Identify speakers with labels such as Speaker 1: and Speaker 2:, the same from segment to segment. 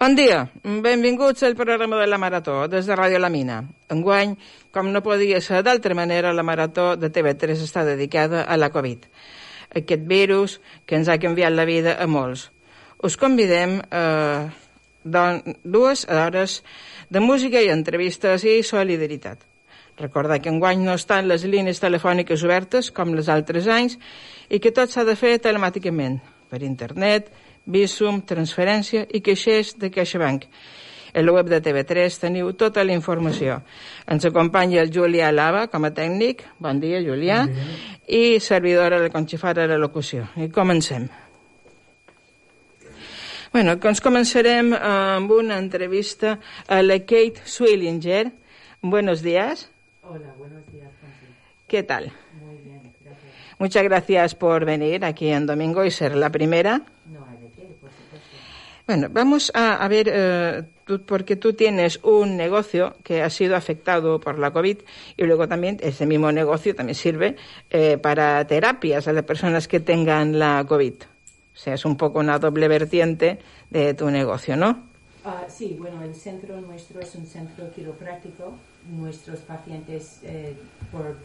Speaker 1: Bon dia, benvinguts al programa de la Marató des de Ràdio La Mina. Enguany, com no podia ser d'altra manera, la Marató de TV3 està dedicada a la Covid, aquest virus que ens ha canviat la vida a molts. Us convidem a eh, dues hores de música i entrevistes i solidaritat. Recordar que enguany no estan les línies telefòniques obertes com les altres anys i que tot s'ha de fer telemàticament, per internet, Visum, transferència i queixers de CaixaBank. En la web de TV3 teniu tota la informació. Ens acompanya el Julià Lava com a tècnic. Bon dia, Julià. Bon dia. I servidora de Conxifara de locució. I comencem. Bueno, doncs començarem amb una entrevista a la Kate Swillinger. Buenos días.
Speaker 2: Hola, buenos días,
Speaker 1: ¿Qué tal?
Speaker 2: Muy bien, gracias.
Speaker 1: Muchas gracias por venir aquí en domingo y ser la primera. Bueno, vamos a, ver, eh, porque tú tienes un negocio que ha sido afectado por la COVID y luego también ese mismo negocio también sirve eh, para terapias a las personas que tengan la COVID. O sea, es un poco una doble vertiente de tu negocio, ¿no?
Speaker 2: Uh, sí, bueno, el centro nuestro es un centro quiropráctico. Nuestros pacientes, eh, por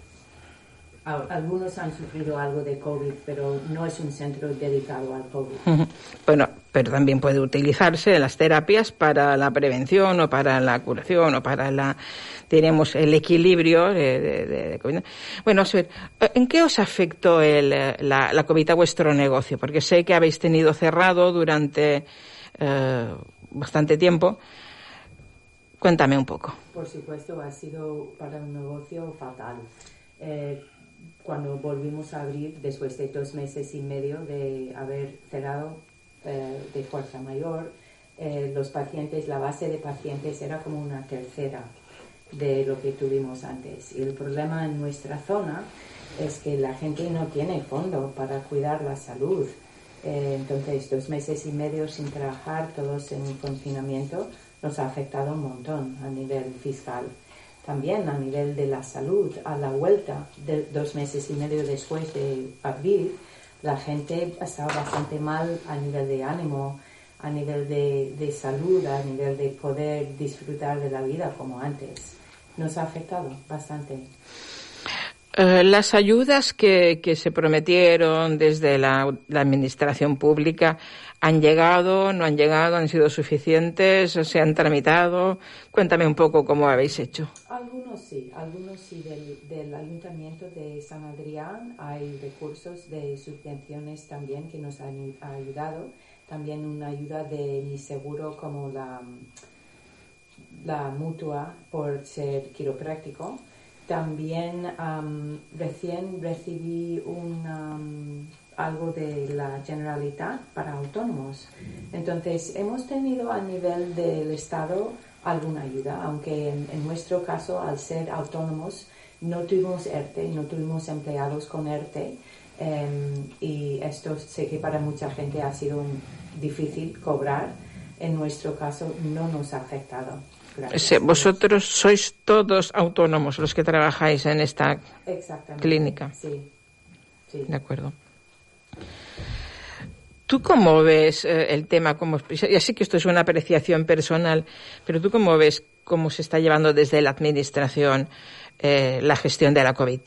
Speaker 2: algunos han sufrido algo de COVID, pero no es un centro dedicado al COVID.
Speaker 1: Bueno, pero también puede utilizarse las terapias para la prevención o para la curación o para la, tenemos el equilibrio de, de, de COVID. Bueno, a ver, ¿en qué os afectó el, la, la, COVID a vuestro negocio? Porque sé que habéis tenido cerrado durante eh, bastante tiempo. Cuéntame un poco.
Speaker 2: Por supuesto, ha sido para un negocio fatal. Eh, cuando volvimos a abrir después de dos meses y medio de haber cerrado eh, de fuerza mayor, eh, los pacientes, la base de pacientes era como una tercera de lo que tuvimos antes. Y el problema en nuestra zona es que la gente no tiene fondo para cuidar la salud. Eh, entonces, dos meses y medio sin trabajar, todos en confinamiento, nos ha afectado un montón a nivel fiscal también a nivel de la salud, a la vuelta de dos meses y medio después de abrir, la gente estaba bastante mal a nivel de ánimo, a nivel de, de salud, a nivel de poder disfrutar de la vida como antes. Nos ha afectado bastante.
Speaker 1: Eh, las ayudas que, que, se prometieron desde la, la, administración pública han llegado, no han llegado, han sido suficientes, se han tramitado. Cuéntame un poco cómo habéis hecho.
Speaker 2: Algunos sí, algunos sí del, ayuntamiento de San Adrián hay recursos de subvenciones también que nos han ayudado. También una ayuda de mi seguro como la, la mutua por ser quiropráctico también recién recibí un, algo de la Generalitat para autónomos. Entonces, hemos tenido a nivel del Estado alguna ayuda, aunque en, nuestro caso, al ser autónomos, no tuvimos ERTE, no tuvimos empleados con ERTE. Em, y esto sé que para mucha gente ha sido difícil cobrar. En nuestro caso, no nos ha afectado.
Speaker 1: Gracias. Vosotros sois todos autónomos los que trabajáis en esta clínica.
Speaker 2: Sí. sí.
Speaker 1: De acuerdo. ¿Tú cómo ves eh, el tema? Como, ya sé que esto es una apreciación personal, pero ¿tú cómo ves cómo se está llevando desde la Administración eh, la gestión de la COVID?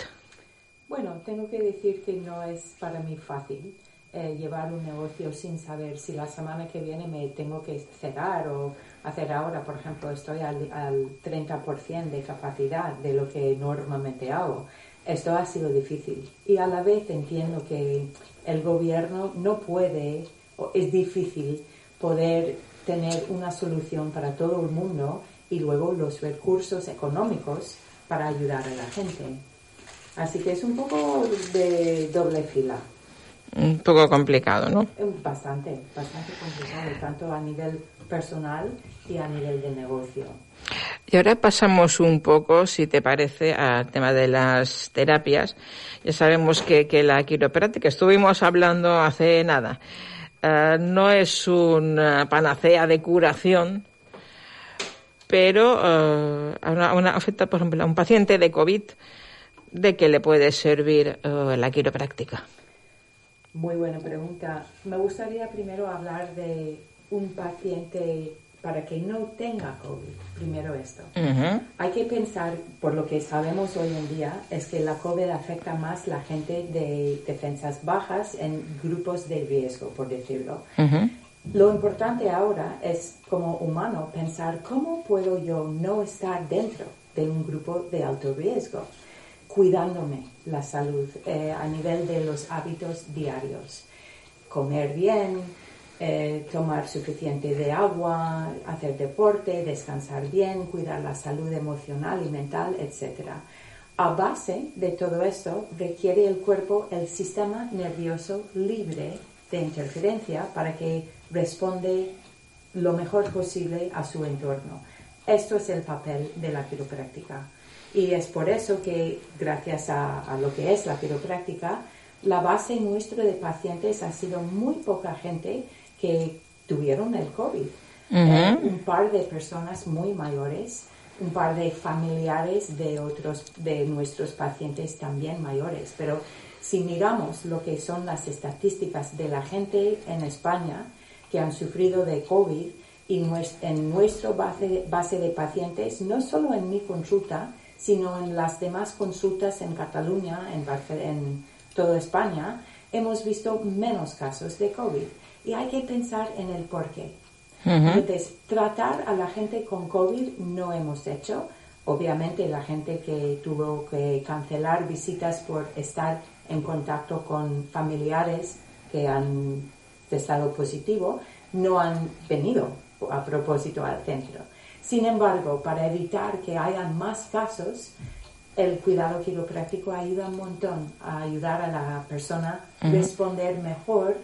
Speaker 2: Bueno, tengo que decir que no es para mí fácil eh, llevar un negocio sin saber si la semana que viene me tengo que cerrar o hacer ahora, por ejemplo, estoy al, al 30% de capacidad de lo que normalmente hago. Esto ha sido difícil y a la vez entiendo que el gobierno no puede, o es difícil poder tener una solución para todo el mundo y luego los recursos económicos para ayudar a la gente. Así que es un poco de doble fila.
Speaker 1: Un poco complicado, ¿no?
Speaker 2: Bastante, bastante complicado, tanto a nivel personal y a nivel de negocio.
Speaker 1: Y ahora pasamos un poco, si te parece, al tema de las terapias. Ya sabemos que, que la quiropráctica, estuvimos hablando hace nada, uh, no es una panacea de curación, pero a una, afecta, por ejemplo, a un paciente de COVID, ¿de qué le puede servir uh, la quiropráctica?
Speaker 2: Muy buena pregunta. Me gustaría primero hablar de un paciente para que no tenga COVID. Primero esto.
Speaker 1: Ujú.
Speaker 2: Hay que pensar, por lo que sabemos hoy en día, es que la COVID afecta más la gente de defensas bajas en grupos de riesgo, por decirlo.
Speaker 1: Ujú.
Speaker 2: Lo importante ahora es, como humano, pensar cómo puedo yo no estar dentro de un grupo de alto riesgo, cuidándome la salud eh, a nivel de los hábitos diarios. Comer bien, eh, tomar suficiente de agua, hacer deporte, descansar bien, cuidar la salud emocional y mental, etc. A base de todo esto requiere el cuerpo el sistema nervioso libre de interferencia para que responde lo mejor posible a su entorno. Esto es el papel de la quiropráctica. Y es por eso que, gracias a, a lo que es la quiropráctica, la base nuestra de pacientes ha sido muy poca gente que tuvieron el COVID. Eh, un par de personas muy mayores, un par de familiares de otros de nuestros pacientes también mayores. Pero si miramos lo que son las estadísticas de la gente en España que han sufrido de COVID y en nuestra base, base de pacientes, no solo en mi consulta, sino en las demás consultas en Cataluña, en, en toda España, hemos visto menos casos de COVID. Y hay que pensar en el porqué. Entonces, tratar a la gente con COVID no hemos hecho. Obviamente, la gente que tuvo que cancelar visitas por estar en contacto con familiares que han testado positivo no han venido a propósito al centro. Sin embargo, para evitar que haya más casos, el cuidado quiropráctico ayuda un montón a ayudar a la persona a responder mejor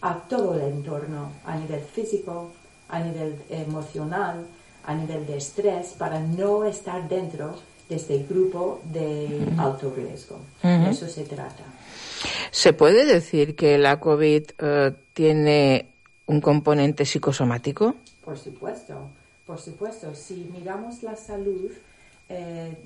Speaker 2: a todo el entorno, a nivel físico, a nivel emocional, a nivel de estrés, para no estar dentro de este grupo de alto riesgo. Eso se trata.
Speaker 1: ¿Se puede decir que la COVID eh, tiene un componente psicosomático?
Speaker 2: Por supuesto, por supuesto. Si miramos la salud eh,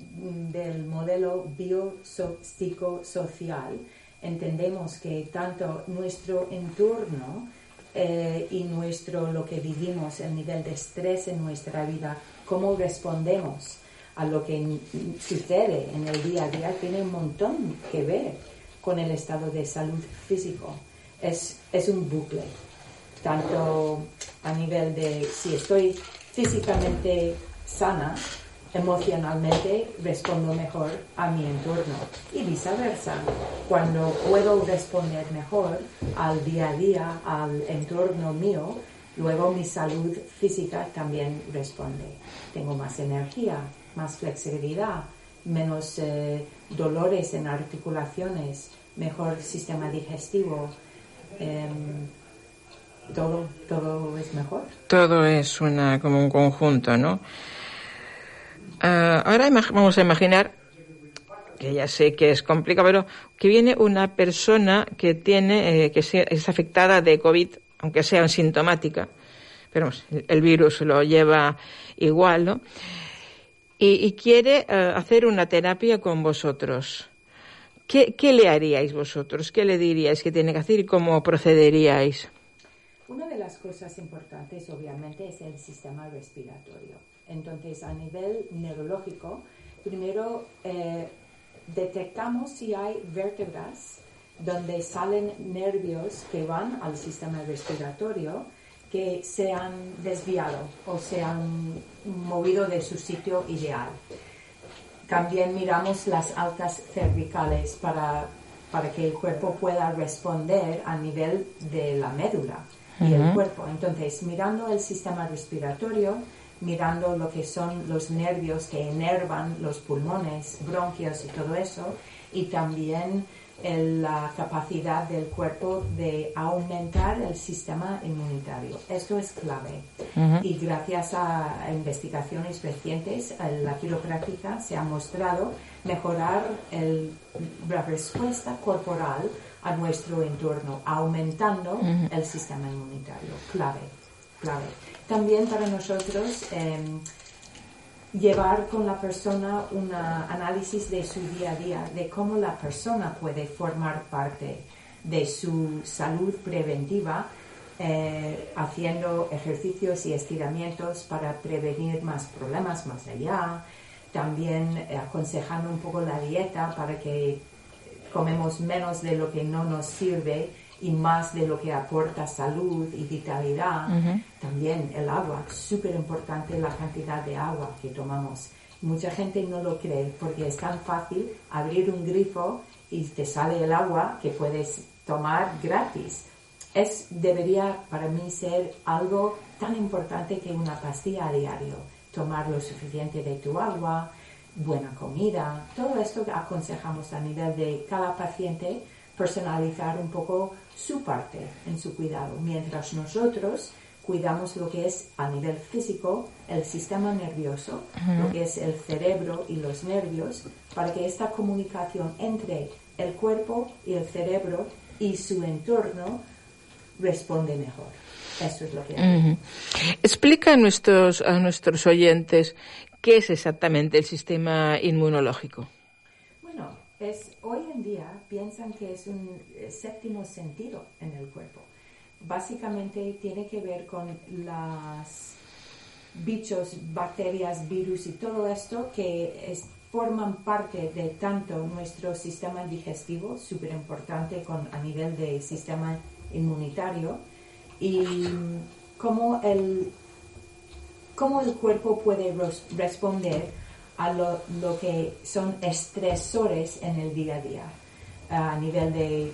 Speaker 2: del modelo biopsicosocial, entendemos que tanto nuestro entorno eh, y nuestro lo que vivimos, el nivel de estrés en nuestra vida, cómo respondemos a lo que sucede en el día a día, tiene un montón que ver con el estado de salud físico. Es, es un bucle tanto a nivel de si estoy físicamente sana, emocionalmente respondo mejor a mi entorno y viceversa. Cuando puedo responder mejor al día a día, al entorno mío, luego mi salud física también responde. Tengo más energía, más flexibilidad, menos eh, dolores en articulaciones, mejor sistema digestivo. em, todo, todo es mejor.
Speaker 1: Todo es una como un conjunto, ¿no? Ah, ahora vamos a imaginar que ya sé que es complicado, pero que viene una persona que tiene eh, que es afectada de COVID, aunque sea asintomática, pero el, virus lo lleva igual, ¿no? Y, y quiere eh, hacer una terapia con vosotros. ¿Qué, ¿Qué le haríais vosotros? ¿Qué le diríais que tiene que hacer y cómo procederíais?
Speaker 2: Una de las cosas importantes, obviamente, es el sistema respiratorio. Entonces, a nivel neurológico, primero eh, detectamos si hay vértebras donde salen nervios que van al sistema respiratorio que se han desviado o se han movido de su sitio ideal. También miramos las altas cervicales para, para que el cuerpo pueda responder a nivel de la médula y el cuerpo. Entonces, mirando el sistema respiratorio, mirando lo que son los nervios que enervan los pulmones, bronquios y todo eso, y también el- la capacidad del cuerpo de aumentar el sistema inmunitario. Esto es clave. Y gracias a investigaciones recientes, la quiropráctica se ha mostrado mejorar el- la respuesta corporal a nuestro entorno, aumentando el sistema inmunitario. Clave, clave. También para nosotros em, llevar con la persona un análisis de su día a día, de cómo la persona puede formar parte de su salud preventiva eh, haciendo ejercicios y estiramientos para prevenir más problemas más allá, también aconsejando un poco la dieta para que comemos menos de lo que no nos sirve y más de lo que aporta salud y vitalidad. También el agua, súper importante la cantidad de agua que tomamos. Mucha gente no lo cree porque es tan fácil abrir un grifo y te sale el agua que puedes tomar gratis. Es, debería para mí ser algo tan importante que una pastilla a diario. Tomar lo suficiente de tu agua, buena comida, todo esto aconsejamos a nivel de cada paciente personalizar un poco su parte en su cuidado, mientras nosotros cuidamos lo que es a nivel físico el sistema nervioso, lo que es el cerebro y los nervios, para que esta comunicación entre el cuerpo y el cerebro y su entorno responde mejor. Eso es lo que.
Speaker 1: Explica a nuestros, a nuestros oyentes qué es exactamente el sistema inmunológico.
Speaker 2: Es, hoy en día piensan que es un eh, séptimo sentido en el cuerpo. Básicamente tiene que ver con los bichos, bacterias, virus y todo esto que es, forman parte de tanto nuestro sistema digestivo, súper importante con, a nivel de sistema inmunitario, y cómo el, cómo el cuerpo puede responder a lo, que son estresores en el día a día, a nivel de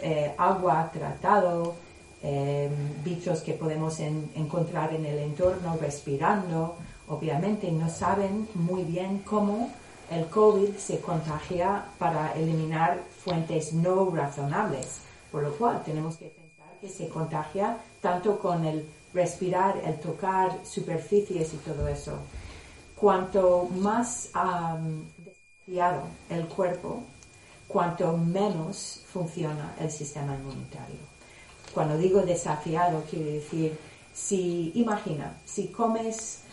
Speaker 2: eh, agua tratado, eh, bichos que podemos encontrar en el entorno respirando, obviamente no saben muy bien cómo el COVID se contagia para eliminar fuentes no razonables, por lo cual tenemos que pensar que se contagia tanto con el respirar, el tocar superficies y todo eso. Cuanto más um, el cuerpo, cuanto menos funciona el sistema inmunitario. Cuando digo desafiado, quiere decir, si imagina, si comes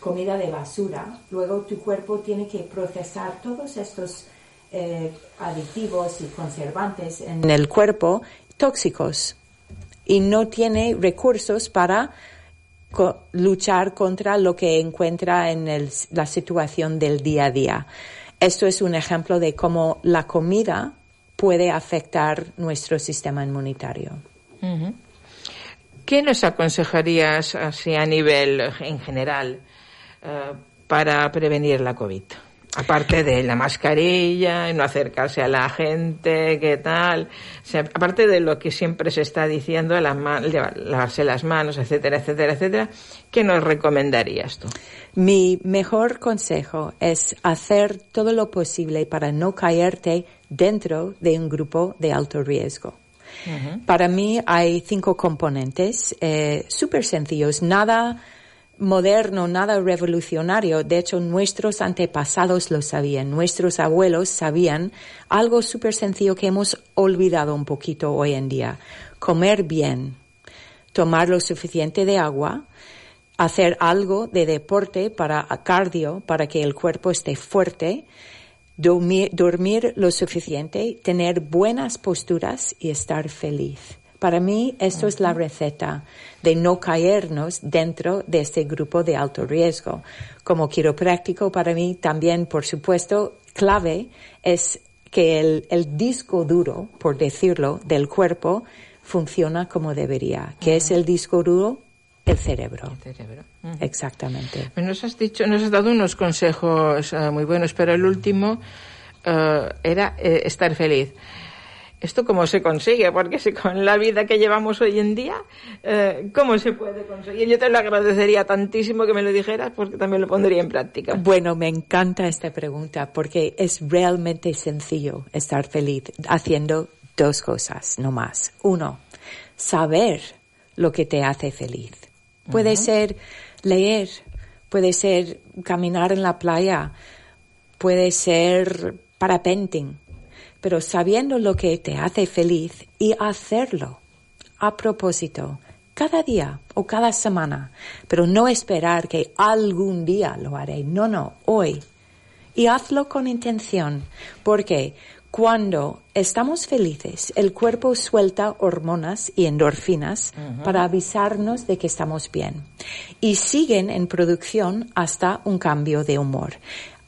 Speaker 2: comida de basura, luego tu cuerpo tiene que procesar todos estos eh, aditivos y conservantes en el cuerpo tóxicos y no tiene recursos para luchar contra lo que encuentra en la situación del día a día. Esto es un ejemplo de cómo la comida puede afectar nuestro sistema inmunitario.
Speaker 1: ¿Qué nos aconsejarías así a nivel en general eh, para prevenir la COVID? Aparte de la mascarilla, no acercarse a la gente, qué tal, aparte de lo que siempre se está diciendo, lavarse las manos, etcétera, etcétera, etcétera, ¿qué nos recomendarías tú?
Speaker 2: Mi mejor consejo es hacer todo lo posible para no caerte dentro de un grupo de alto riesgo. Para mí hay cinco componentes eh, súper sencillos, nada moderno, nada revolucionario. De hecho, nuestros antepasados lo sabían, nuestros abuelos sabían algo súper sencillo que hemos olvidado un poquito hoy en día. Comer bien, tomar lo suficiente de agua, hacer algo de deporte para cardio, para que el cuerpo esté fuerte, dormir, dormir lo suficiente, tener buenas posturas y estar feliz. Para mí, esto es la receta de no caernos dentro de este grupo de alto riesgo. Como quiropráctico, para mí también, por supuesto, clave es que el, disco duro, por decirlo, del cuerpo funciona como debería. ¿Qué es el disco duro? El cerebro.
Speaker 1: El cerebro.
Speaker 2: Exactamente.
Speaker 1: Nos has dicho, nos has dado unos consejos eh, muy buenos, pero el último eh, era eh, estar feliz. ¿Esto cómo se consigue? Porque si con la vida que llevamos hoy en día, eh, ¿cómo se puede conseguir? Yo te lo agradecería tantísimo que me lo dijeras porque también lo pondría en práctica.
Speaker 2: Bueno, me encanta esta pregunta porque es realmente sencillo estar feliz haciendo dos cosas, no más. Uno, saber lo que te hace feliz. Puede ser leer, puede ser caminar en la playa, puede ser parapenting pero sabiendo lo que te hace feliz y hacerlo a propósito, cada día o cada semana, pero no esperar que algún día lo haré, no, no, hoy. Y hazlo con intención, porque Cuando estamos felices, el cuerpo suelta hormonas y endorfinas para avisarnos de que estamos bien y siguen en producción hasta un cambio de humor.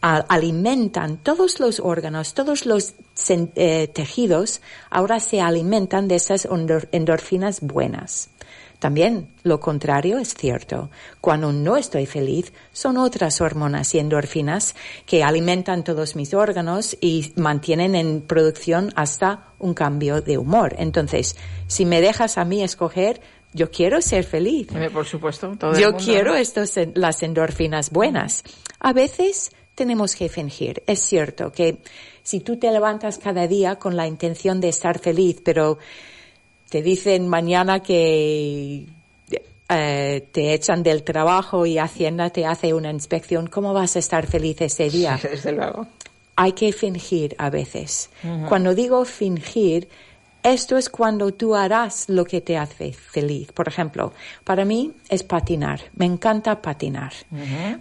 Speaker 2: Alimentan todos los órganos, todos los eh, tejidos, ahora se alimentan de esas endor- endorfinas buenas. También lo contrario es cierto. Cuando no estoy feliz, son otras hormonas y endorfinas que alimentan todos mis órganos y mantienen en producción hasta un cambio de humor. Entonces, si me dejas a mí escoger, yo quiero ser feliz.
Speaker 1: Eh, Por supuesto. Todo el
Speaker 2: Yo
Speaker 1: mundo,
Speaker 2: quiero estos, las endorfinas buenas. A veces tenemos que fingir. Es cierto que si tú te levantas cada día con la intención de estar feliz, pero te dicen mañana que eh, te echan del trabajo y Hacienda te hace una inspección, ¿cómo vas a estar feliz ese día?
Speaker 1: Sí, desde luego.
Speaker 2: hay que fingir a veces. Cuando digo fingir, esto es cuando tú harás lo que te hace feliz. Por ejemplo, para mí es patinar. Me encanta patinar.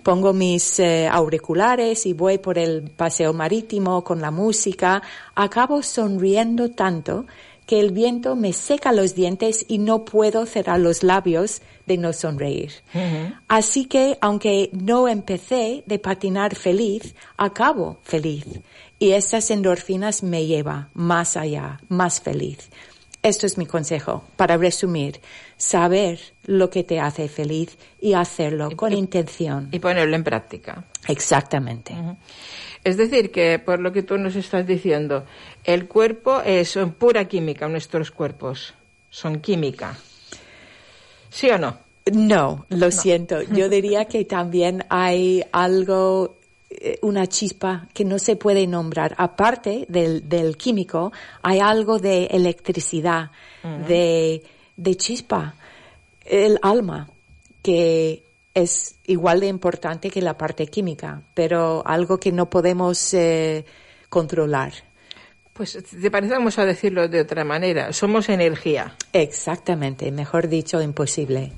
Speaker 2: Pongo mis eh, auriculares y voy por el paseo marítimo con la música. Acabo sonriendo tanto que el viento me seca los dientes y no puedo cerrar los labios de no sonreír. Así que, aunque no empecé de patinar feliz, acabo feliz. Y esas endorfinas me llevan más allá, más feliz. Esto es mi consejo. Para resumir, saber lo que te hace feliz y hacerlo con intención.
Speaker 1: Y ponerlo en práctica.
Speaker 2: Exactamente.
Speaker 1: Es decir, que por lo que tú nos estás diciendo, el cuerpo es pura química, nuestros cuerpos son química. ¿Sí o no?
Speaker 2: No, lo siento. Yo diría que también hay algo, una chispa que no se puede nombrar. Aparte del, del químico, hay algo de electricidad, de, de chispa, el alma, que es igual de importante que la parte química, pero algo que no podemos eh, controlar.
Speaker 1: Pues, ¿te parece? Vamos a decirlo de otra manera. Somos energía.
Speaker 2: Exactamente, mejor dicho, imposible.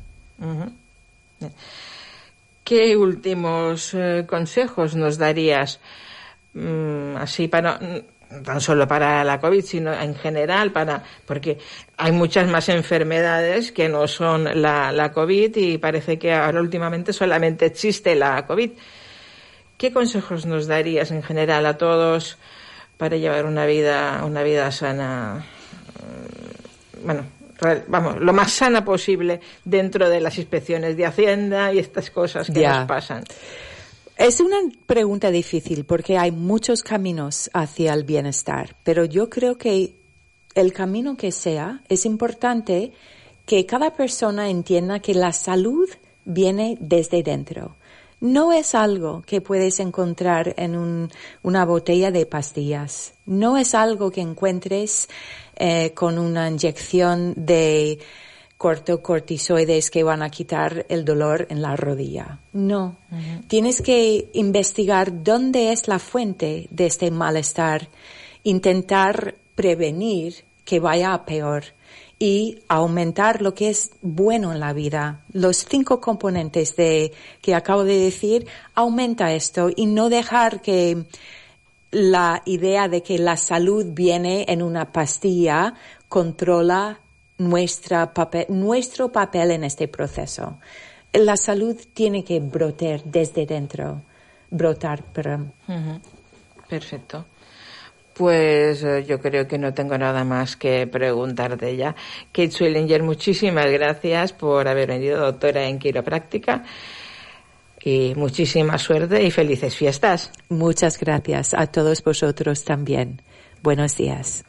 Speaker 1: ¿Qué últimos eh, consejos nos darías? mm, así para mm, tan solo para la COVID, sino en general para porque hay muchas más enfermedades que no son la, la COVID y parece que ahora últimamente solamente existe la COVID. ¿Qué consejos nos darías en general a todos para llevar una vida una vida sana? Mm, Bueno, vamos, lo más sana posible dentro de las inspecciones de Hacienda y estas cosas que
Speaker 2: Ya.
Speaker 1: nos pasan.
Speaker 2: Es una pregunta difícil porque hay muchos caminos hacia el bienestar, pero yo creo que el camino que sea es importante que cada persona entienda que la salud viene desde dentro. No es algo que puedes encontrar en un- una botella de pastillas. No es algo que encuentres eh, con una inyección de corticoides que van a quitar el dolor en la rodilla. No. Tienes que investigar dónde es la fuente de este malestar, intentar prevenir que vaya a peor y aumentar lo que es bueno en la vida. Los cinco componentes de que acabo de decir, aumenta esto y no dejar que la idea de que la salud viene en una pastilla controla nuestra papel, nuestro papel en este proceso. La salud tiene que brotar desde dentro, brotar, perdón.
Speaker 1: Perfecto. Pues eh, yo creo que no tengo nada más que preguntarte ya. Kate Swillinger, muchísimas gracias por haber venido, doctora en quiropráctica. Y muchísima suerte y felices fiestas.
Speaker 2: Muchas gracias a todos vosotros también. Buenos días.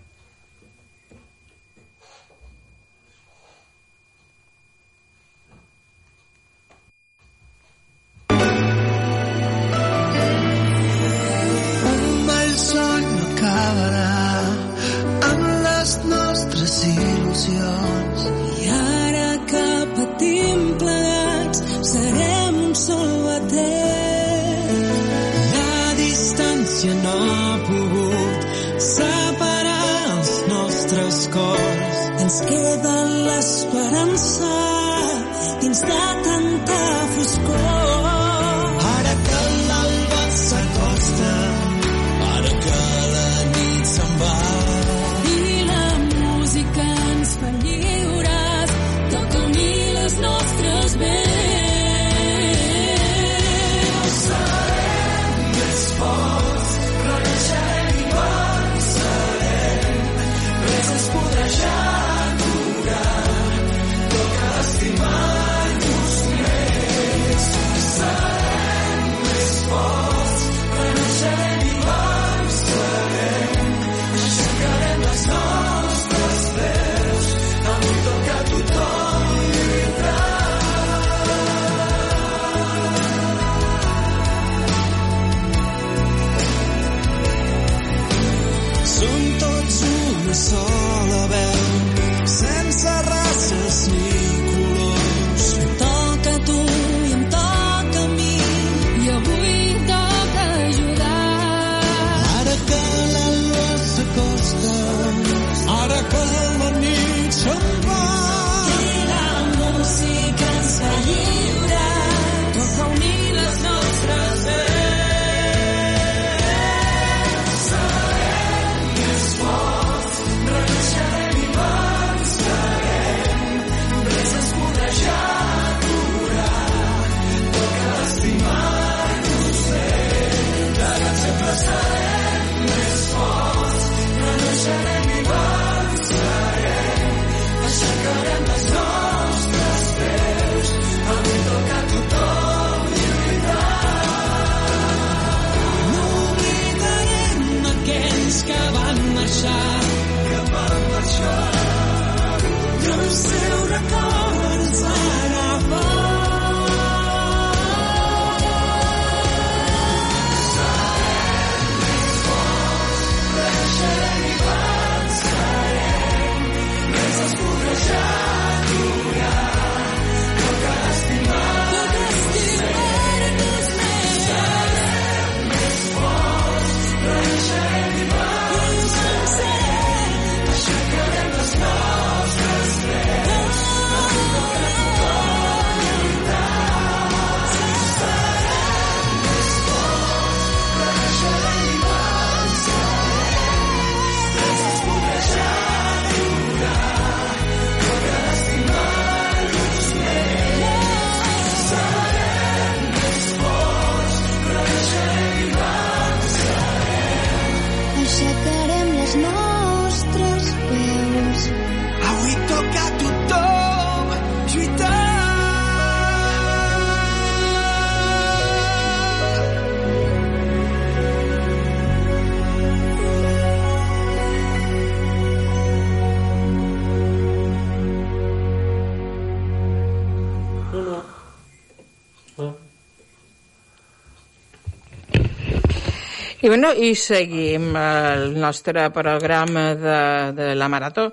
Speaker 3: I,
Speaker 1: bueno, i seguim el nostre programa de, de la Marató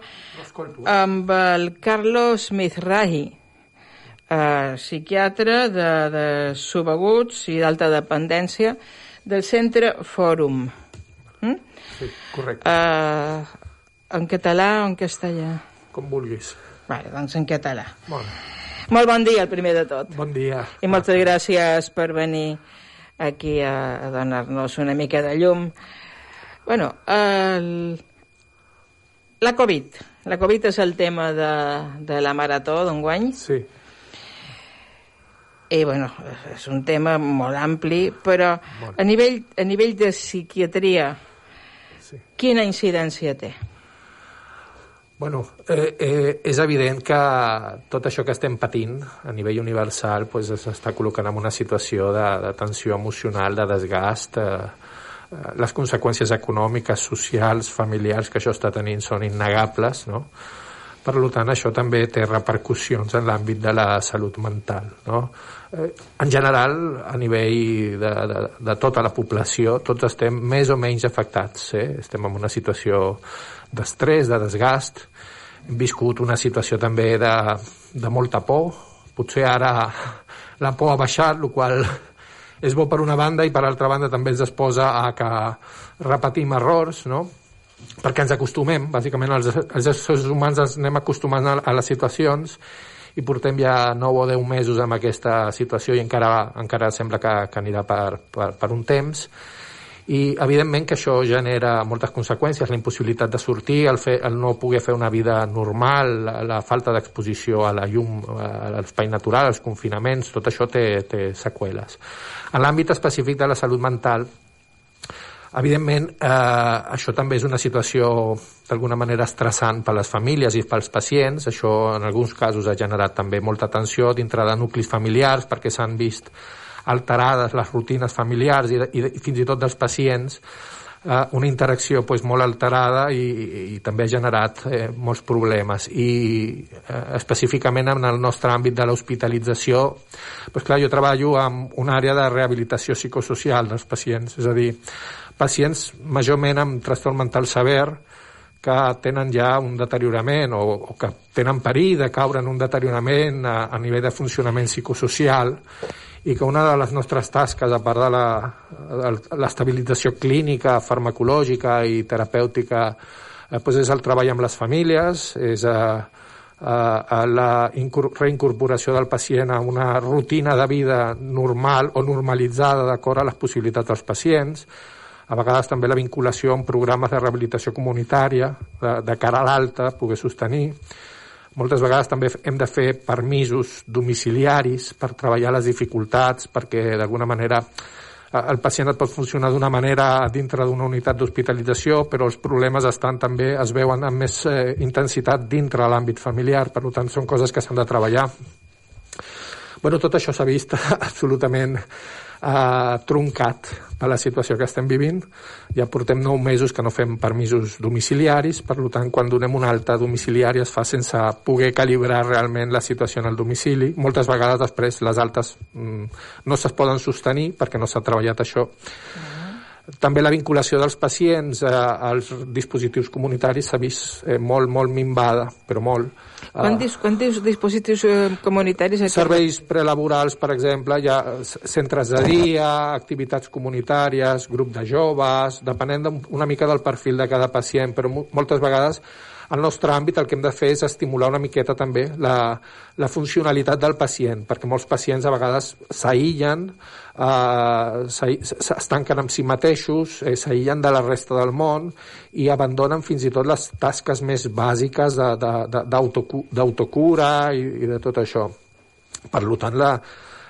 Speaker 1: amb el Carlos Mizrahi, eh, psiquiatre de, de subaguts i d'alta dependència del Centre Fòrum. Mm?
Speaker 4: Sí, correcte.
Speaker 1: Eh, en català o en castellà?
Speaker 4: Com vulguis.
Speaker 1: Vale, doncs en català.
Speaker 4: Bon,
Speaker 1: Molt bon dia, el primer de tot.
Speaker 4: bon dia.
Speaker 1: I moltes gràcies per venir aquí a, a donar-nos una mica de llum. Bueno, el... la Covid. La Covid és el tema de, de la marató d'enguany
Speaker 4: Sí,
Speaker 1: i bueno, és un tema molt ampli, però a nivell, a nivell de psiquiatria,
Speaker 4: sí.
Speaker 1: quina incidència té?
Speaker 4: Bueno, eh, eh, és evident que tot això que estem patint a nivell universal pues, col·locant en una situació de, de tensió emocional, de desgast. Eh, eh, les conseqüències econòmiques, socials, familiars que això està tenint són innegables, no? Per tant, això també té repercussions en l'àmbit de la salut mental. No? Eh, en general, a nivell de, de, de tota la població, tots estem més o menys afectats. Eh? Estem en una situació d'estrès, de desgast. Hem viscut una situació també de, de molta por. Potser ara la por ha baixat, el qual és bo per una banda i per altra banda també ens exposa a que repetim errors, no? perquè ens acostumem, bàsicament els, els éssers humans ens anem acostumant a, a les situacions i portem ja 9 o 10 mesos amb aquesta situació i encara, encara sembla que, que anirà per, per, per un temps i evidentment que això genera moltes conseqüències, la impossibilitat de sortir, el, fer, el no poder fer una vida normal, la, la falta d'exposició a la llum, a l'espai natural, als confinaments, tot això té, té seqüeles. En l'àmbit específic de la salut mental, Evidentment, eh, això també és una situació d'alguna manera estressant per les famílies i pels pacients. Això en alguns casos ha generat també molta tensió dintre de nuclis familiars perquè s'han vist alterades les rutines familiars i, i, i fins i tot dels pacients eh, una interacció pues, molt alterada i, i, i també ha generat eh, molts problemes. I eh, específicament en el nostre àmbit de l'hospitalització pues, clar, jo treballo en una àrea de rehabilitació psicosocial dels pacients, és a dir, pacients majorment amb trastorn mental sever que tenen ja un deteriorament o, o que tenen perill de caure en un deteriorament a, a nivell de funcionament psicosocial i que una de les nostres tasques, a part de la- l'estabilització clínica, farmacològica i terapèutica, eh, doncs és el treball amb les famílies, és eh, eh, la incor- reincorporació del pacient a una rutina de vida normal o normalitzada d'acord a les possibilitats dels pacients, a vegades també la vinculació amb programes de rehabilitació comunitària de, de cara a l'alta, poder sostenir. Moltes vegades també hem de fer permisos domiciliaris per treballar les dificultats, perquè d'alguna manera eh, el pacient et pot funcionar d'una manera dintre d'una unitat d'hospitalització, però els problemes estan també es veuen amb més eh, intensitat dintre l'àmbit familiar, per tant són coses que s'han de treballar. Bueno, tot això s'ha vist absolutament eh, truncat per la situació que estem vivint. Ja portem nou mesos que no fem permisos domiciliaris, per tant, quan donem una alta domiciliària es fa sense poder calibrar realment la situació en el domicili. Moltes vegades després les altes mm, no es poden sostenir perquè no s'ha treballat això. També la vinculació dels pacients eh, als dispositius comunitaris s'ha vist eh, molt, molt minvada, però molt.
Speaker 1: Quants, dis, quants dis- dispositius eh, comunitaris... aquí?
Speaker 4: Serveis prelaborals, per exemple, hi ha centres de dia, activitats comunitàries, grup de joves, depenent una mica del perfil de cada pacient, però mo- moltes vegades al nostre àmbit el que hem de fer és estimular una miqueta també la, la funcionalitat del pacient, perquè molts pacients a vegades s'aïllen, eh, es tanquen amb si mateixos, eh, s'aïllen de la resta del món i abandonen fins i tot les tasques més bàsiques d'autocura i, i de tot això. Per tant, la,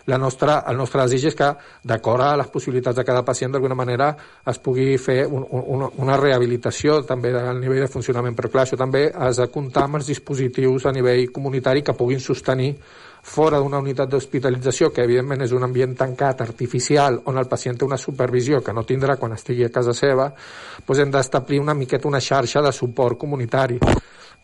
Speaker 4: la nostra, el nostre desig és que, d'acord a les possibilitats de cada pacient, d'alguna manera es pugui fer un, un, una rehabilitació també del nivell de funcionament. Però clar, això també has de comptar amb els dispositius a nivell comunitari que puguin sostenir fora d'una unitat d'hospitalització, que evidentment és un ambient tancat, artificial, on el pacient té una supervisió que no tindrà quan estigui a casa seva, doncs hem d'establir una miqueta una xarxa de suport comunitari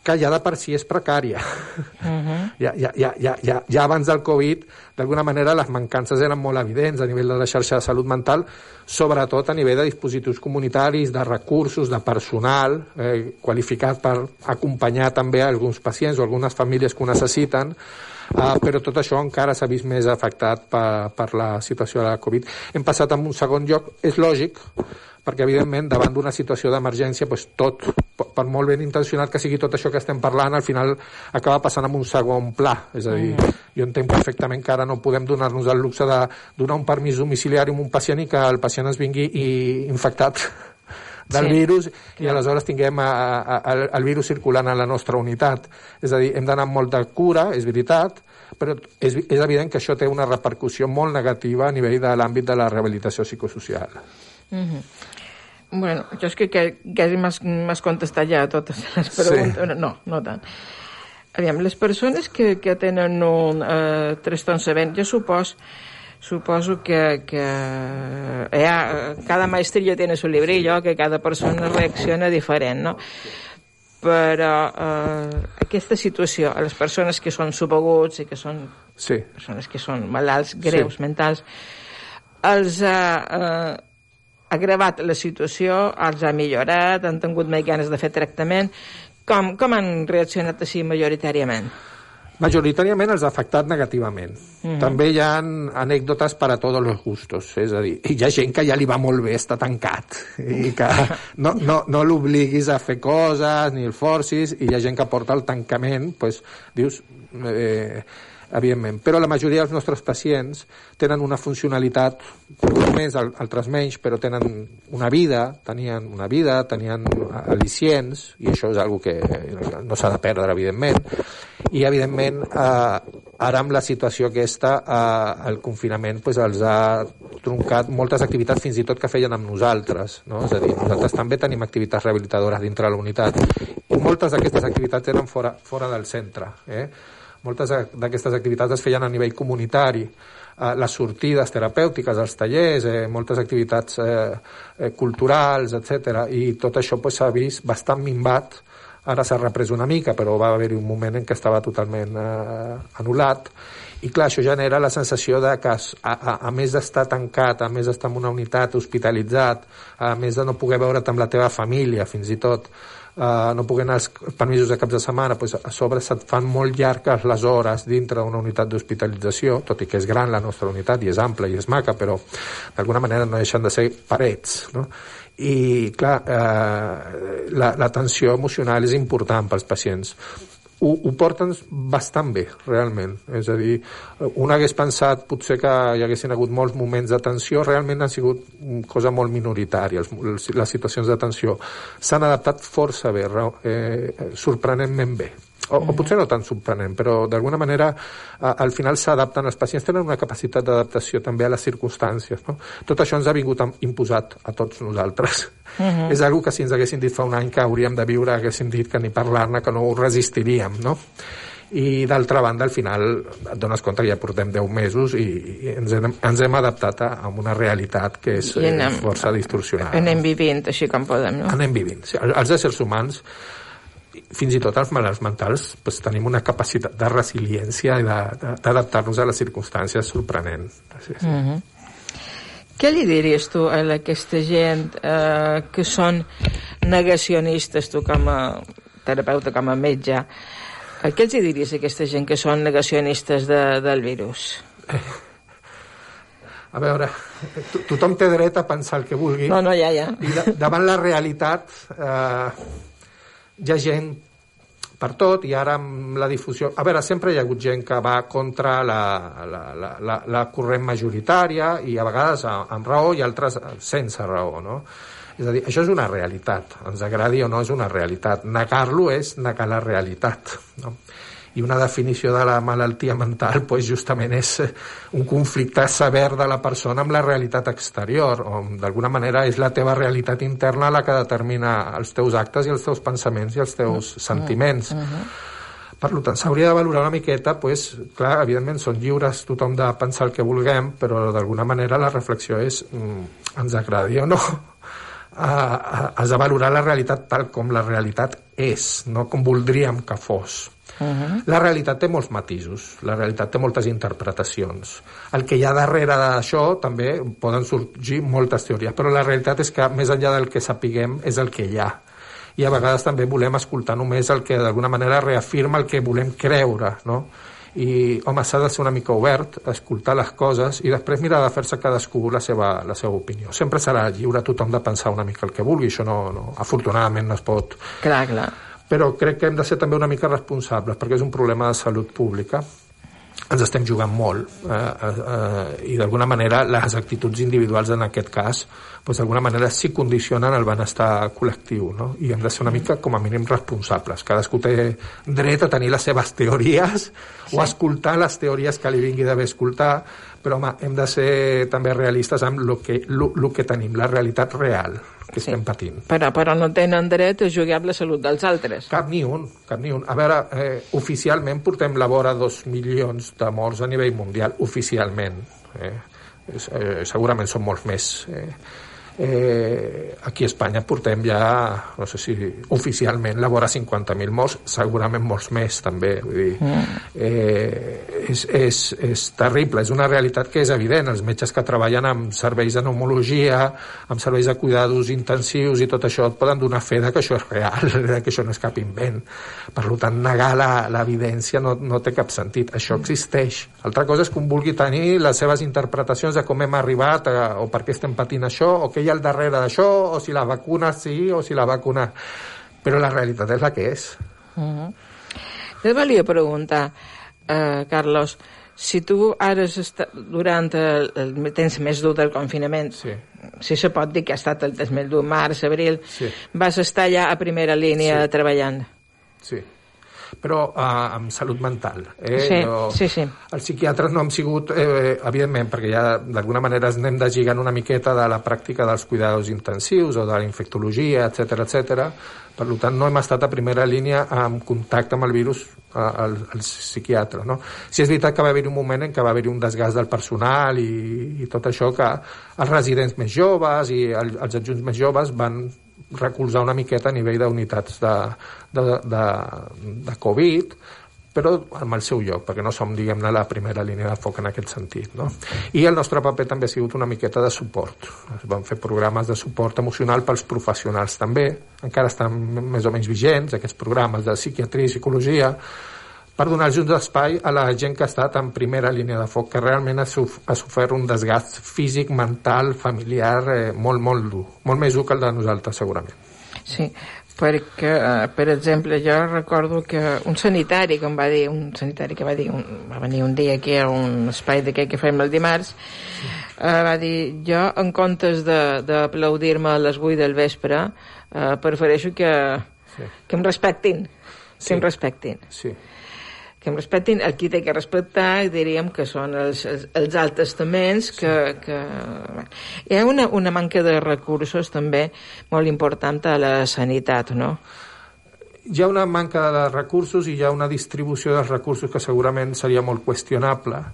Speaker 4: que ja de per si és precària. Uh -huh. ja, ja, ja, ja, ja, ja abans del Covid, d'alguna manera, les mancances eren molt evidents a nivell de la xarxa de salut mental, sobretot a nivell de dispositius comunitaris, de recursos, de personal eh, qualificat per acompanyar també alguns pacients o algunes famílies que ho necessiten, Uh, però tot això encara s'ha vist més afectat per, per la situació de la Covid. Hem passat a un segon lloc, és lògic, perquè evidentment davant d'una situació d'emergència doncs, tot, per molt ben intencionat que sigui tot això que estem parlant, al final acaba passant en un segon pla, és a dir, mm. jo entenc perfectament que ara no podem donar-nos el luxe de donar un permís domiciliari a un pacient i que el pacient es vingui i infectat del sí, virus clar. i aleshores tinguem a, a, a, el virus circulant en la nostra unitat. És a dir, hem d'anar amb molta cura, és veritat, però és, és evident que això té una repercussió molt negativa a nivell de l'àmbit de la rehabilitació psicosocial. Mm -hmm.
Speaker 1: Bueno, jo és que, quasi m'has contestat ja totes les preguntes. Sí. No, no tant. Aviam, les persones que, que tenen un eh, trastorn sever, jo supos, suposo que, que ha, cada maestrillo tiene su librillo, que cada persona reacciona diferent, no? Però eh, aquesta situació, a les persones que són subaguts i que són sí. persones que són malalts greus, sí. mentals, els ha eh, agravat la situació, els ha millorat, han tingut més ganes de fer tractament. Com, com han reaccionat així majoritàriament?
Speaker 4: Majoritàriament els ha afectat negativament. Mm -hmm. També hi ha anècdotes per a tots els gustos, és a dir, hi ha gent que ja li va molt bé estar tancat i que no, no, no l'obliguis a fer coses ni el forcis i hi ha gent que porta el tancament, doncs dius... Eh, evidentment. Però la majoria dels nostres pacients tenen una funcionalitat, més, altres menys, però tenen una vida, tenien una vida, tenien al·licients, i això és una que no s'ha de perdre, evidentment. I, evidentment, eh, ara amb la situació aquesta, eh, el confinament pues, els ha troncat moltes activitats, fins i tot que feien amb nosaltres. No? És a dir, nosaltres també tenim activitats rehabilitadores dintre la unitat. I moltes d'aquestes activitats eren fora, fora del centre. Eh? Moltes d'aquestes activitats es feien a nivell comunitari, eh, les sortides terapèutiques, els tallers, eh, moltes activitats eh, eh, culturals, etc. I tot això s'ha pues, vist bastant minvat. Ara s'ha reprès una mica, però va haver-hi un moment en què estava totalment eh, anul·lat. I clar, això genera la sensació de que, a, a, a més d'estar tancat, a més d'estar en una unitat hospitalitzat, a més de no poder veure't amb la teva família, fins i tot, eh, no puguin anar als permisos de caps de setmana, pues, a sobre se't fan molt llargues les hores dintre d'una unitat d'hospitalització, tot i que és gran la nostra unitat i és ampla i és maca, però d'alguna manera no deixen de ser parets, no? i clar, eh, la, la emocional és important pels pacients ho, ho porten bastant bé, realment. És a dir, un hagués pensat potser que hi haguessin hagut molts moments de tensió, realment han sigut cosa molt minoritària, les situacions de tensió. S'han adaptat força bé, eh, sorprenentment bé o, o potser no tan sorprenent, però d'alguna manera a, al final s'adapten, els pacients tenen una capacitat d'adaptació també a les circumstàncies. No? Tot això ens ha vingut imposat a tots nosaltres. Uh -huh. És una que si ens haguessin dit fa un any que hauríem de viure, haguéssim dit que ni parlar-ne, que no ho resistiríem, no? i d'altra banda al final et dones compte que ja portem 10 mesos i, i ens, hem, ens hem adaptat a, a una realitat que és anem, força distorsionada.
Speaker 1: Anem vivint així com podem, no?
Speaker 4: Anem vivint. Sí, els éssers humans fins i tot els malalts mentals doncs, tenim una capacitat de resiliència i d'adaptar-nos a les circumstàncies sorprenent. Mm -hmm.
Speaker 1: Què li diries tu a aquesta gent eh, que són negacionistes, tu com a terapeuta, com a metge, eh, què els diries a aquesta gent que són negacionistes de, del virus? Eh,
Speaker 4: a veure, to tothom té dret a pensar el que vulgui.
Speaker 1: No, no, ja, ja.
Speaker 4: I davant la realitat eh, hi ha gent per tot i ara amb la difusió... A veure, sempre hi ha hagut gent que va contra la, la, la, la, la corrent majoritària i a vegades amb raó i altres sense raó, no? És a dir, això és una realitat, ens agradi o no és una realitat. Negar-lo és negar la realitat, no? I una definició de la malaltia mental pues, justament és eh, un conflicte sever de la persona amb la realitat exterior, o d'alguna manera és la teva realitat interna la que determina els teus actes i els teus pensaments i els teus mm. sentiments. Uh -huh. Per tant, s'hauria de valorar una miqueta, pues, clar, evidentment són lliures tothom de pensar el que vulguem, però d'alguna manera la reflexió és mm, ens agradi o no, has de valorar la realitat tal com la realitat és, no com voldríem que fos. Uh -huh. La realitat té molts matisos, la realitat té moltes interpretacions. El que hi ha darrere d'això també poden sorgir moltes teories, però la realitat és que més enllà del que sapiguem és el que hi ha. I a vegades també volem escoltar només el que d'alguna manera reafirma el que volem creure, no? i home, s'ha de ser una mica obert, escoltar les coses i després mirar de fer-se cadascú la seva, la seva opinió. Sempre serà lliure tothom de pensar una mica el que vulgui, això no, no, afortunadament no es pot...
Speaker 1: Clar, clar
Speaker 4: però crec que hem de ser també una mica responsables perquè és un problema de salut pública ens estem jugant molt eh, eh, eh, i d'alguna manera les actituds individuals en aquest cas doncs d'alguna manera sí condicionen el benestar col·lectiu no? i hem de ser una mica com a mínim responsables cadascú té dret a tenir les seves teories sí. o a escoltar les teories que li vingui d'haver escoltar però home, hem de ser també realistes amb el que, lo, lo que tenim, la realitat real que sí. estem patint.
Speaker 1: Però, però no tenen dret a jugar amb la salut dels altres.
Speaker 4: Cap ni un, cap ni un. A veure, eh, oficialment portem la vora dos milions de morts a nivell mundial, oficialment. Eh? Eh, segurament són molts més. Eh? Eh, aquí a Espanya portem ja, no sé si oficialment, la vora 50.000 morts, segurament molts més també. Vull dir, mm. eh, és, és, és terrible, és una realitat que és evident. Els metges que treballen amb serveis de pneumologia, amb serveis de cuidados intensius i tot això et poden donar fe de que això és real, de que això no és cap invent. Per tant, negar l'evidència no, no té cap sentit. Això existeix. Altra cosa és que un vulgui tenir les seves interpretacions de com hem arribat a, o per què estem patint això o què hi ha al darrere d'això, o si la vacuna sí, o si la vacuna... Però la realitat és la que és. Uh -huh.
Speaker 1: Jo et volia preguntar, eh, Carlos, si tu ara durant el, el temps més dur del confinament, sí. si se pot dir que ha estat el temps més dur, març, abril, sí. vas estar allà a primera línia sí. treballant.
Speaker 4: Sí però uh, amb salut mental. Eh?
Speaker 1: Sí, no, sí, sí.
Speaker 4: Els psiquiatres no hem sigut, eh, evidentment, perquè ja d'alguna manera ens anem deslligant una miqueta de la pràctica dels cuidados intensius o de la infectologia, etc etc. Per tant, no hem estat a primera línia en contacte amb el virus al, al psiquiatre. No? Si és veritat que va haver-hi un moment en què va haver-hi un desgast del personal i, i tot això que els residents més joves i el, els adjunts més joves van recolzar una miqueta a nivell d'unitats de, de, de, de Covid, però amb el seu lloc, perquè no som, diguem-ne, la primera línia de foc en aquest sentit. No? I el nostre paper també ha sigut una miqueta de suport. Es van fer programes de suport emocional pels professionals també, encara estan més o menys vigents, aquests programes de psiquiatria i psicologia, per donar-los un espai a la gent que ha estat en primera línia de foc, que realment ha, suf ha sofert un desgast físic, mental, familiar, eh, molt, molt dur. Molt més dur que el de nosaltres, segurament.
Speaker 1: Sí, perquè, eh, per exemple, jo recordo que un sanitari que em va dir, un sanitari que va dir, un, va venir un dia aquí a un espai d'aquest que fem el dimarts, eh, va dir, jo en comptes d'aplaudir-me a les 8 del vespre, eh, prefereixo que, sí. que em respectin, que sí. em respectin.
Speaker 4: Sí
Speaker 1: que em respectin, el qui té que respectar diríem que són els, els, els alts testaments que, sí. que... Hi ha una, una manca de recursos també molt important a la sanitat, no?
Speaker 4: Hi ha una manca de recursos i hi ha una distribució dels recursos que segurament seria molt qüestionable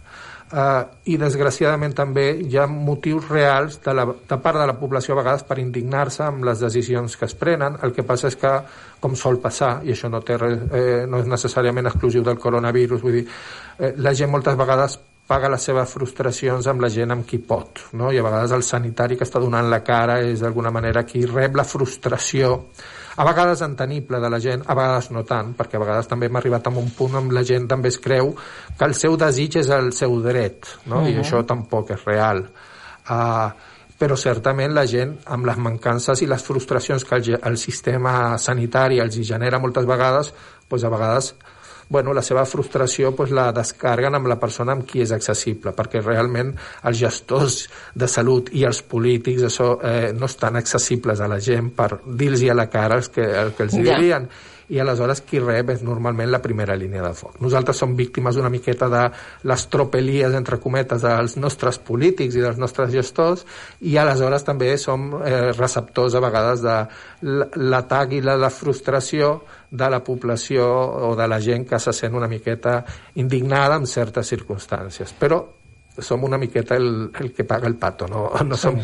Speaker 4: eh, i desgraciadament també hi ha motius reals de, la, de part de la població a vegades per indignar-se amb les decisions que es prenen. El que passa és que, com sol passar, i això no, té, eh, no és necessàriament exclusiu del coronavirus, vull dir, eh, la gent moltes vegades paga les seves frustracions amb la gent amb qui pot, no? i a vegades el sanitari que està donant la cara és d'alguna manera qui rep la frustració a vegades entenible de la gent, a vegades no tant, perquè a vegades també hem arribat a un punt on la gent també es creu que el seu desig és el seu dret, no? Uh -huh. i això tampoc és real. Uh, però certament la gent, amb les mancances i les frustracions que el, el sistema sanitari els genera moltes vegades, doncs a vegades bueno, la seva frustració pues, la descarguen amb la persona amb qui és accessible, perquè realment els gestors de salut i els polítics això, eh, no estan accessibles a la gent per dir-los a la cara el que, el que els ja. dirien i aleshores qui rep és normalment la primera línia de foc. Nosaltres som víctimes una miqueta de les tropelies, entre cometes, dels nostres polítics i dels nostres gestors i aleshores també som eh, receptors a vegades de l'atac i la, la frustració de la població o de la gent que se sent una miqueta indignada en certes circumstàncies. Però som una miqueta el, el que paga el pato, no, no som...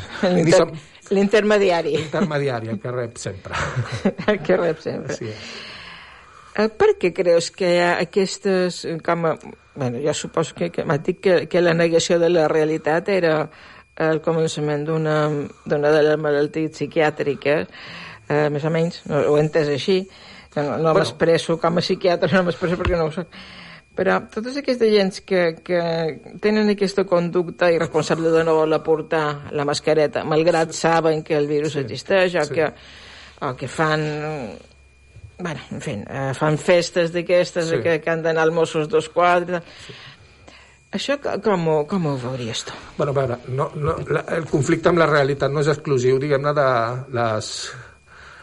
Speaker 1: L'intermediari.
Speaker 4: L'intermediari, el que rep sempre.
Speaker 1: el que rep sempre. Sí. Per què creus que hi ha aquestes... eh, Com a, bueno, jo suposo que, que m'ha dit que, que la negació de la realitat era el començament d'una de les malalties psiquiàtriques, eh, més o menys, no, ho he entès així, no, no
Speaker 4: Bueno.
Speaker 1: m'expresso com a psiquiatre, no m'expresso perquè no ho soc. Però totes aquestes gens que, que tenen aquesta conducta irresponsable de no voler portar la mascareta, malgrat saben que el virus existeix o,
Speaker 4: sí.
Speaker 1: que, o que fan bueno, en fi, eh, fan festes d'aquestes
Speaker 4: Sí.
Speaker 1: que, que han d'anar als Mossos d'Esquadra. Sí. Això co- com, ho- com ho veuries tu?
Speaker 4: Bueno, a veure, no, no, la, el conflicte amb la realitat no és exclusiu, diguem-ne, de les...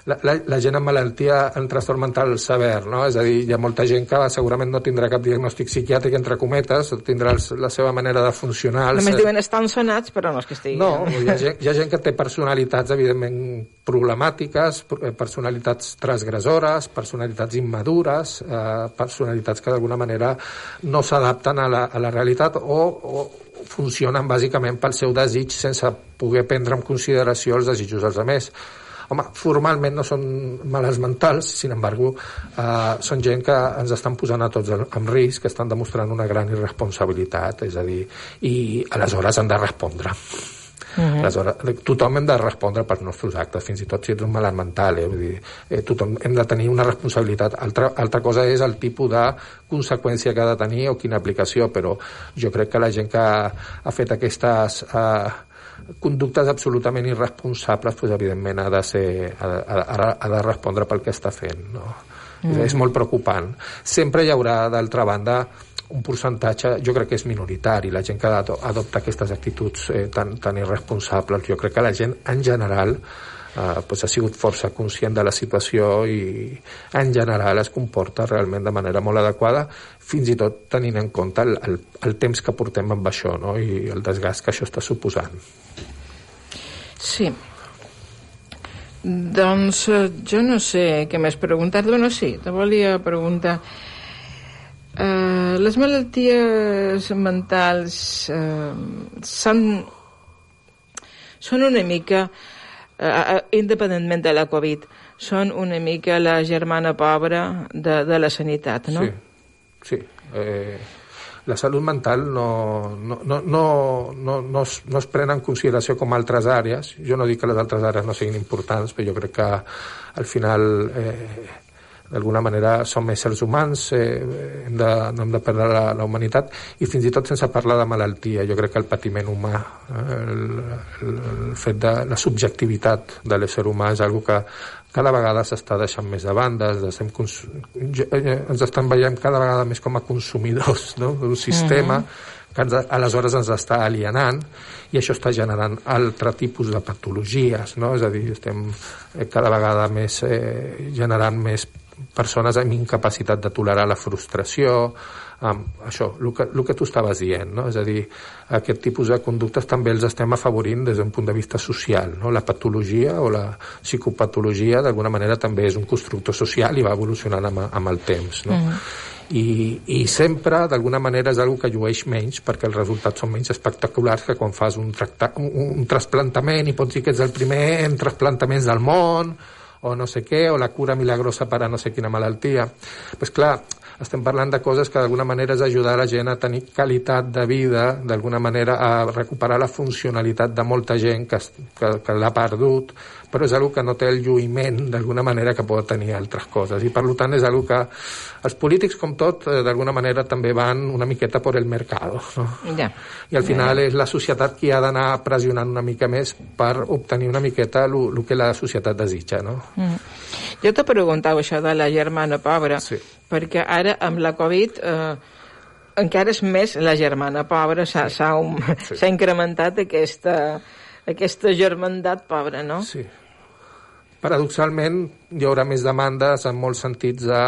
Speaker 4: La, la, la gent amb malaltia en trastorn mental sever, no? És a dir, hi ha molta gent que segurament no tindrà cap diagnòstic psiquiàtric, entre cometes, tindrà els, la seva manera de funcionar.
Speaker 1: Només
Speaker 4: se-
Speaker 1: diuen estan sonats, però no és que estigui...
Speaker 4: No, hi ha, gent, hi ha gent que té personalitats, evidentment, problemàtiques, eh, personalitats transgressores, personalitats immadures, eh, personalitats que d'alguna manera no s'adapten a, la, a la realitat o, o funcionen bàsicament pel seu desig sense poder prendre en consideració els desitjos dels altres. Home, formalment no són males mentals, sin embargo, eh, són gent que ens estan posant a tots en risc, que estan demostrant una gran irresponsabilitat, és a dir, i aleshores han de respondre. Uh -huh. Aleshores, tothom hem de respondre pels nostres actes, fins i tot si ets un malalt mental. Eh? Vull dir, eh, tothom hem de tenir una responsabilitat. Altra, altra cosa és el tipus de conseqüència que ha de tenir o quina aplicació, però jo crec que la gent que ha, ha fet aquestes eh, conductes absolutament irresponsables, pues, evidentment ha de, ser, ha, ha, ha de respondre pel que està fent. No? Mm. És molt preocupant. Sempre hi haurà, d'altra banda, un percentatge, jo crec que és minoritari, la gent que ado- adopta aquestes actituds eh, tan, tan irresponsables. Jo crec que la gent, en general, eh, pues ha sigut força conscient de la situació i en general es comporta realment de manera molt adequada, fins i tot tenint en compte el, el, el temps que portem amb això no? i el desgast que això està suposant.
Speaker 1: Sí. Doncs eh, jo no sé què més preguntar-te. No, sí, te volia preguntar... Eh, les malalties mentals eh, són, són una mica, eh, eh, independentment de la Covid, són una mica la germana pobra de, de la sanitat, no?
Speaker 4: Sí, sí. Eh, la salut mental no, no, no, no, no, no, es, no es pren en consideració com altres àrees. Jo no dic que les altres àrees no siguin importants, però jo crec que al final eh, d'alguna manera som éssers humans, eh, hem de, no hem de perdre la, la humanitat i fins i tot sense parlar de malaltia. Jo crec que el patiment humà, eh, el, el, el fet de la subjectivitat de l'ésser humà és algo que cada vegada s'està deixant més de banda, ens estem, ens estan veient cada vegada més com a consumidors no? d'un sistema que ens, aleshores ens està alienant i això està generant altre tipus de patologies, no? és a dir, estem eh, cada vegada més eh, generant més persones amb incapacitat de tolerar la frustració, amb això, el que, el que tu estaves dient, no? és a dir, aquest tipus de conductes també els estem afavorint des d'un punt de vista social, no? la patologia o la psicopatologia d'alguna manera també és un constructor social i va evolucionant amb, amb el temps. No? I, i sempre d'alguna manera és algo que llueix menys perquè els resultats són menys espectaculars que quan fas un, tracta, un, un trasplantament i pots dir que ets el primer en trasplantaments del món o no sé què, o la cura milagrosa per a no sé quina malaltia. pues clar, estem parlant de coses que d'alguna manera és ajudar la gent a tenir qualitat de vida, d'alguna manera a recuperar la funcionalitat de molta gent que, que, que l'ha perdut, però és algo que no té el lluïment d'alguna manera que pot tenir altres coses. I per tant és algo que els polítics, com tot, eh, d'alguna manera també van una miqueta por el mercado. No?
Speaker 1: Ja.
Speaker 4: I al final és la societat qui ha d'anar pressionant una mica més per obtenir una miqueta el que la societat desitja, no?
Speaker 1: Mm. Jo te preguntava això de la germana pobra,
Speaker 4: Sí.
Speaker 1: perquè ara amb la Covid eh, encara és més la germana pobra, s'ha s'ha incrementat aquesta, aquesta germandat pobra, no?
Speaker 4: Sí. Paradoxalment, hi haurà més demandes en molts sentits de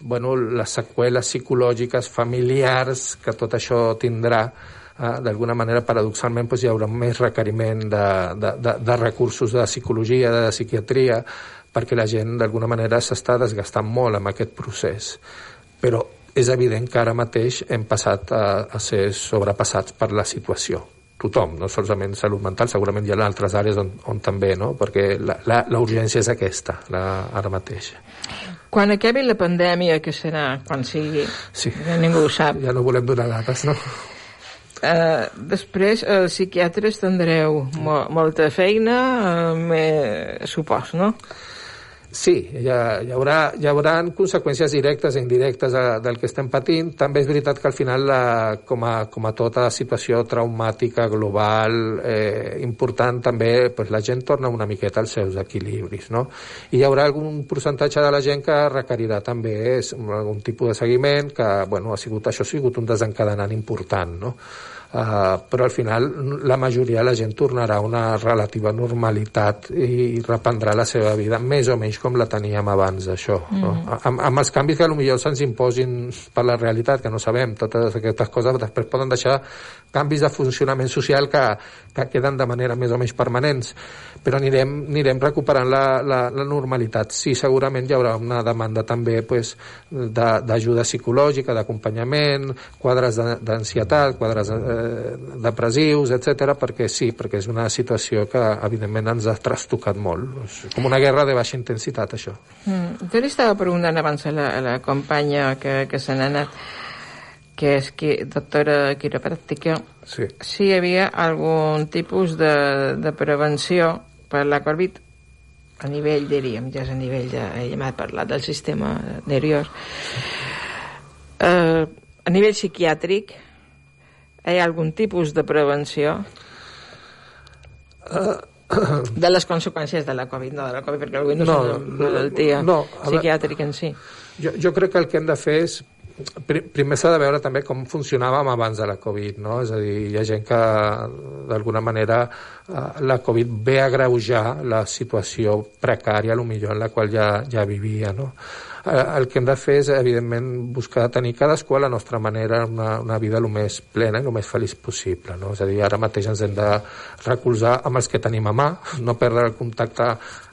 Speaker 4: bueno, les seqüeles psicològiques, familiars, que tot això tindrà. Eh, D'alguna manera, paradoxalment, doncs, hi haurà més requeriment de, de, de, de recursos de psicologia, de psiquiatria, perquè la gent, d'alguna manera, s'està desgastant molt amb aquest procés. Però és evident que ara mateix hem passat a, a ser sobrepassats per la situació tothom, no solament salut mental, segurament hi ha altres àrees on, on també, no? perquè la, la, la urgència és aquesta, la, ara mateix.
Speaker 1: Quan acabi la pandèmia, que serà quan sigui,
Speaker 4: Sí.
Speaker 1: ja ningú ho sap,
Speaker 4: Ja no volem donar dates, no?
Speaker 1: eh, després els psiquiatres tindreu mo molta feina, eh, me, supos, no?
Speaker 4: Sí, hi, ha, hi, haurà, hi haurà conseqüències directes i indirectes a, del que estem patint. També és veritat que al final, la, com, a, com a tota situació traumàtica global eh, important, també pues, la gent torna una miqueta als seus equilibris. No? I hi haurà algun percentatge de la gent que requerirà també és, algun tipus de seguiment, que bueno, ha sigut, això ha sigut un desencadenant important. No? Uh, però al final la majoria de la gent tornarà a una relativa normalitat i reprendrà la seva vida més o menys com la teníem abans d'això mm. no? amb, amb els canvis que potser se'ns imposin per la realitat, que no sabem totes aquestes coses després poden deixar canvis de funcionament social que, que queden de manera més o menys permanents però anirem, anirem recuperant la, la, la normalitat sí, segurament hi haurà una demanda també pues, d'ajuda psicològica, d'acompanyament quadres d'ansietat quadres eh, depressius, etc perquè sí, perquè és una situació que evidentment ens ha trastocat molt. És com una guerra de baixa intensitat, això.
Speaker 1: Mm. Jo li estava preguntant abans a la, a la companya que, que se n'ha anat, que és que, doctora quiropràctica,
Speaker 4: Sí.
Speaker 1: si hi havia algun tipus de, de prevenció per la Covid a nivell, diríem, ja és a nivell de... Ella m'ha parlat del sistema nerviós. Eh, a nivell psiquiàtric, hi ha algun tipus de prevenció de les conseqüències de la Covid, no de la Covid, perquè avui no,
Speaker 4: No,
Speaker 1: no és una malaltia
Speaker 4: no, veure-
Speaker 1: psiquiàtrica en si.
Speaker 4: Jo, jo crec que el que hem de fer és primer s'ha de veure també com funcionàvem abans de la Covid, no? És a dir, hi ha gent que d'alguna manera eh, la Covid ve a greujar la situació precària, lo millor en la qual ja, ja vivia, no? Eh, El que hem de fer és, evidentment, buscar tenir cadascú a la nostra manera una, una vida el més plena i el més feliç possible, no? És a dir, ara mateix ens hem de recolzar amb els que tenim a mà, no perdre el contacte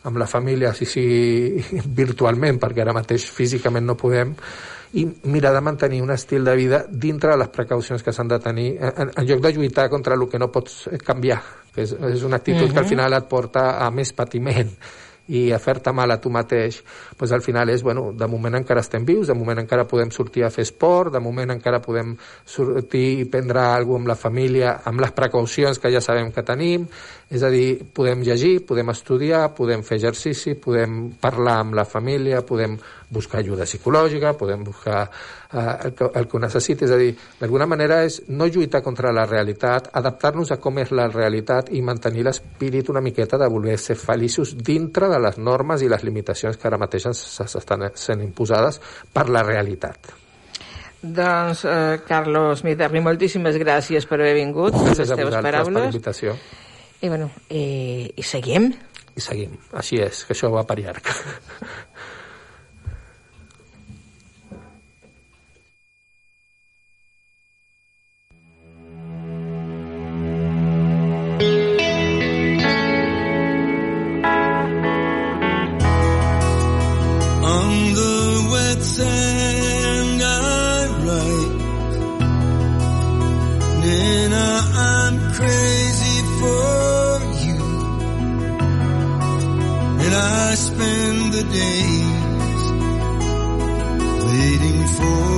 Speaker 4: amb la família, si sí virtualment, perquè ara mateix físicament no podem, i mirar de mantenir un estil de vida dintre de les precaucions que s'han de tenir en, en lloc de lluitar contra el que no pots canviar que és, és una actitud uh -huh. que al final et porta a més patiment i a fer-te mal a tu mateix, doncs al final és, bueno, de moment encara estem vius, de moment encara podem sortir a fer esport, de moment encara podem sortir i prendre alguna amb la família, amb les precaucions que ja sabem que tenim, és a dir, podem llegir, podem estudiar, podem fer exercici, podem parlar amb la família, podem buscar ajuda psicològica, podem buscar eh, el, que, el que necessiti, és a dir, d'alguna manera és no lluitar contra la realitat, adaptar-nos a com és la realitat i mantenir l'espírit una miqueta de voler ser feliços dintre de les normes i les limitacions que ara mateix ens s'estan sent imposades per la realitat.
Speaker 1: Doncs, eh, Carlos Miderni, moltíssimes gràcies per haver vingut,
Speaker 4: Gràcies a vosaltres per la
Speaker 1: paraules.
Speaker 4: invitació.
Speaker 1: I, bueno, i, i seguim.
Speaker 4: I seguim. Així és, que això va per llarg.
Speaker 5: days Waiting for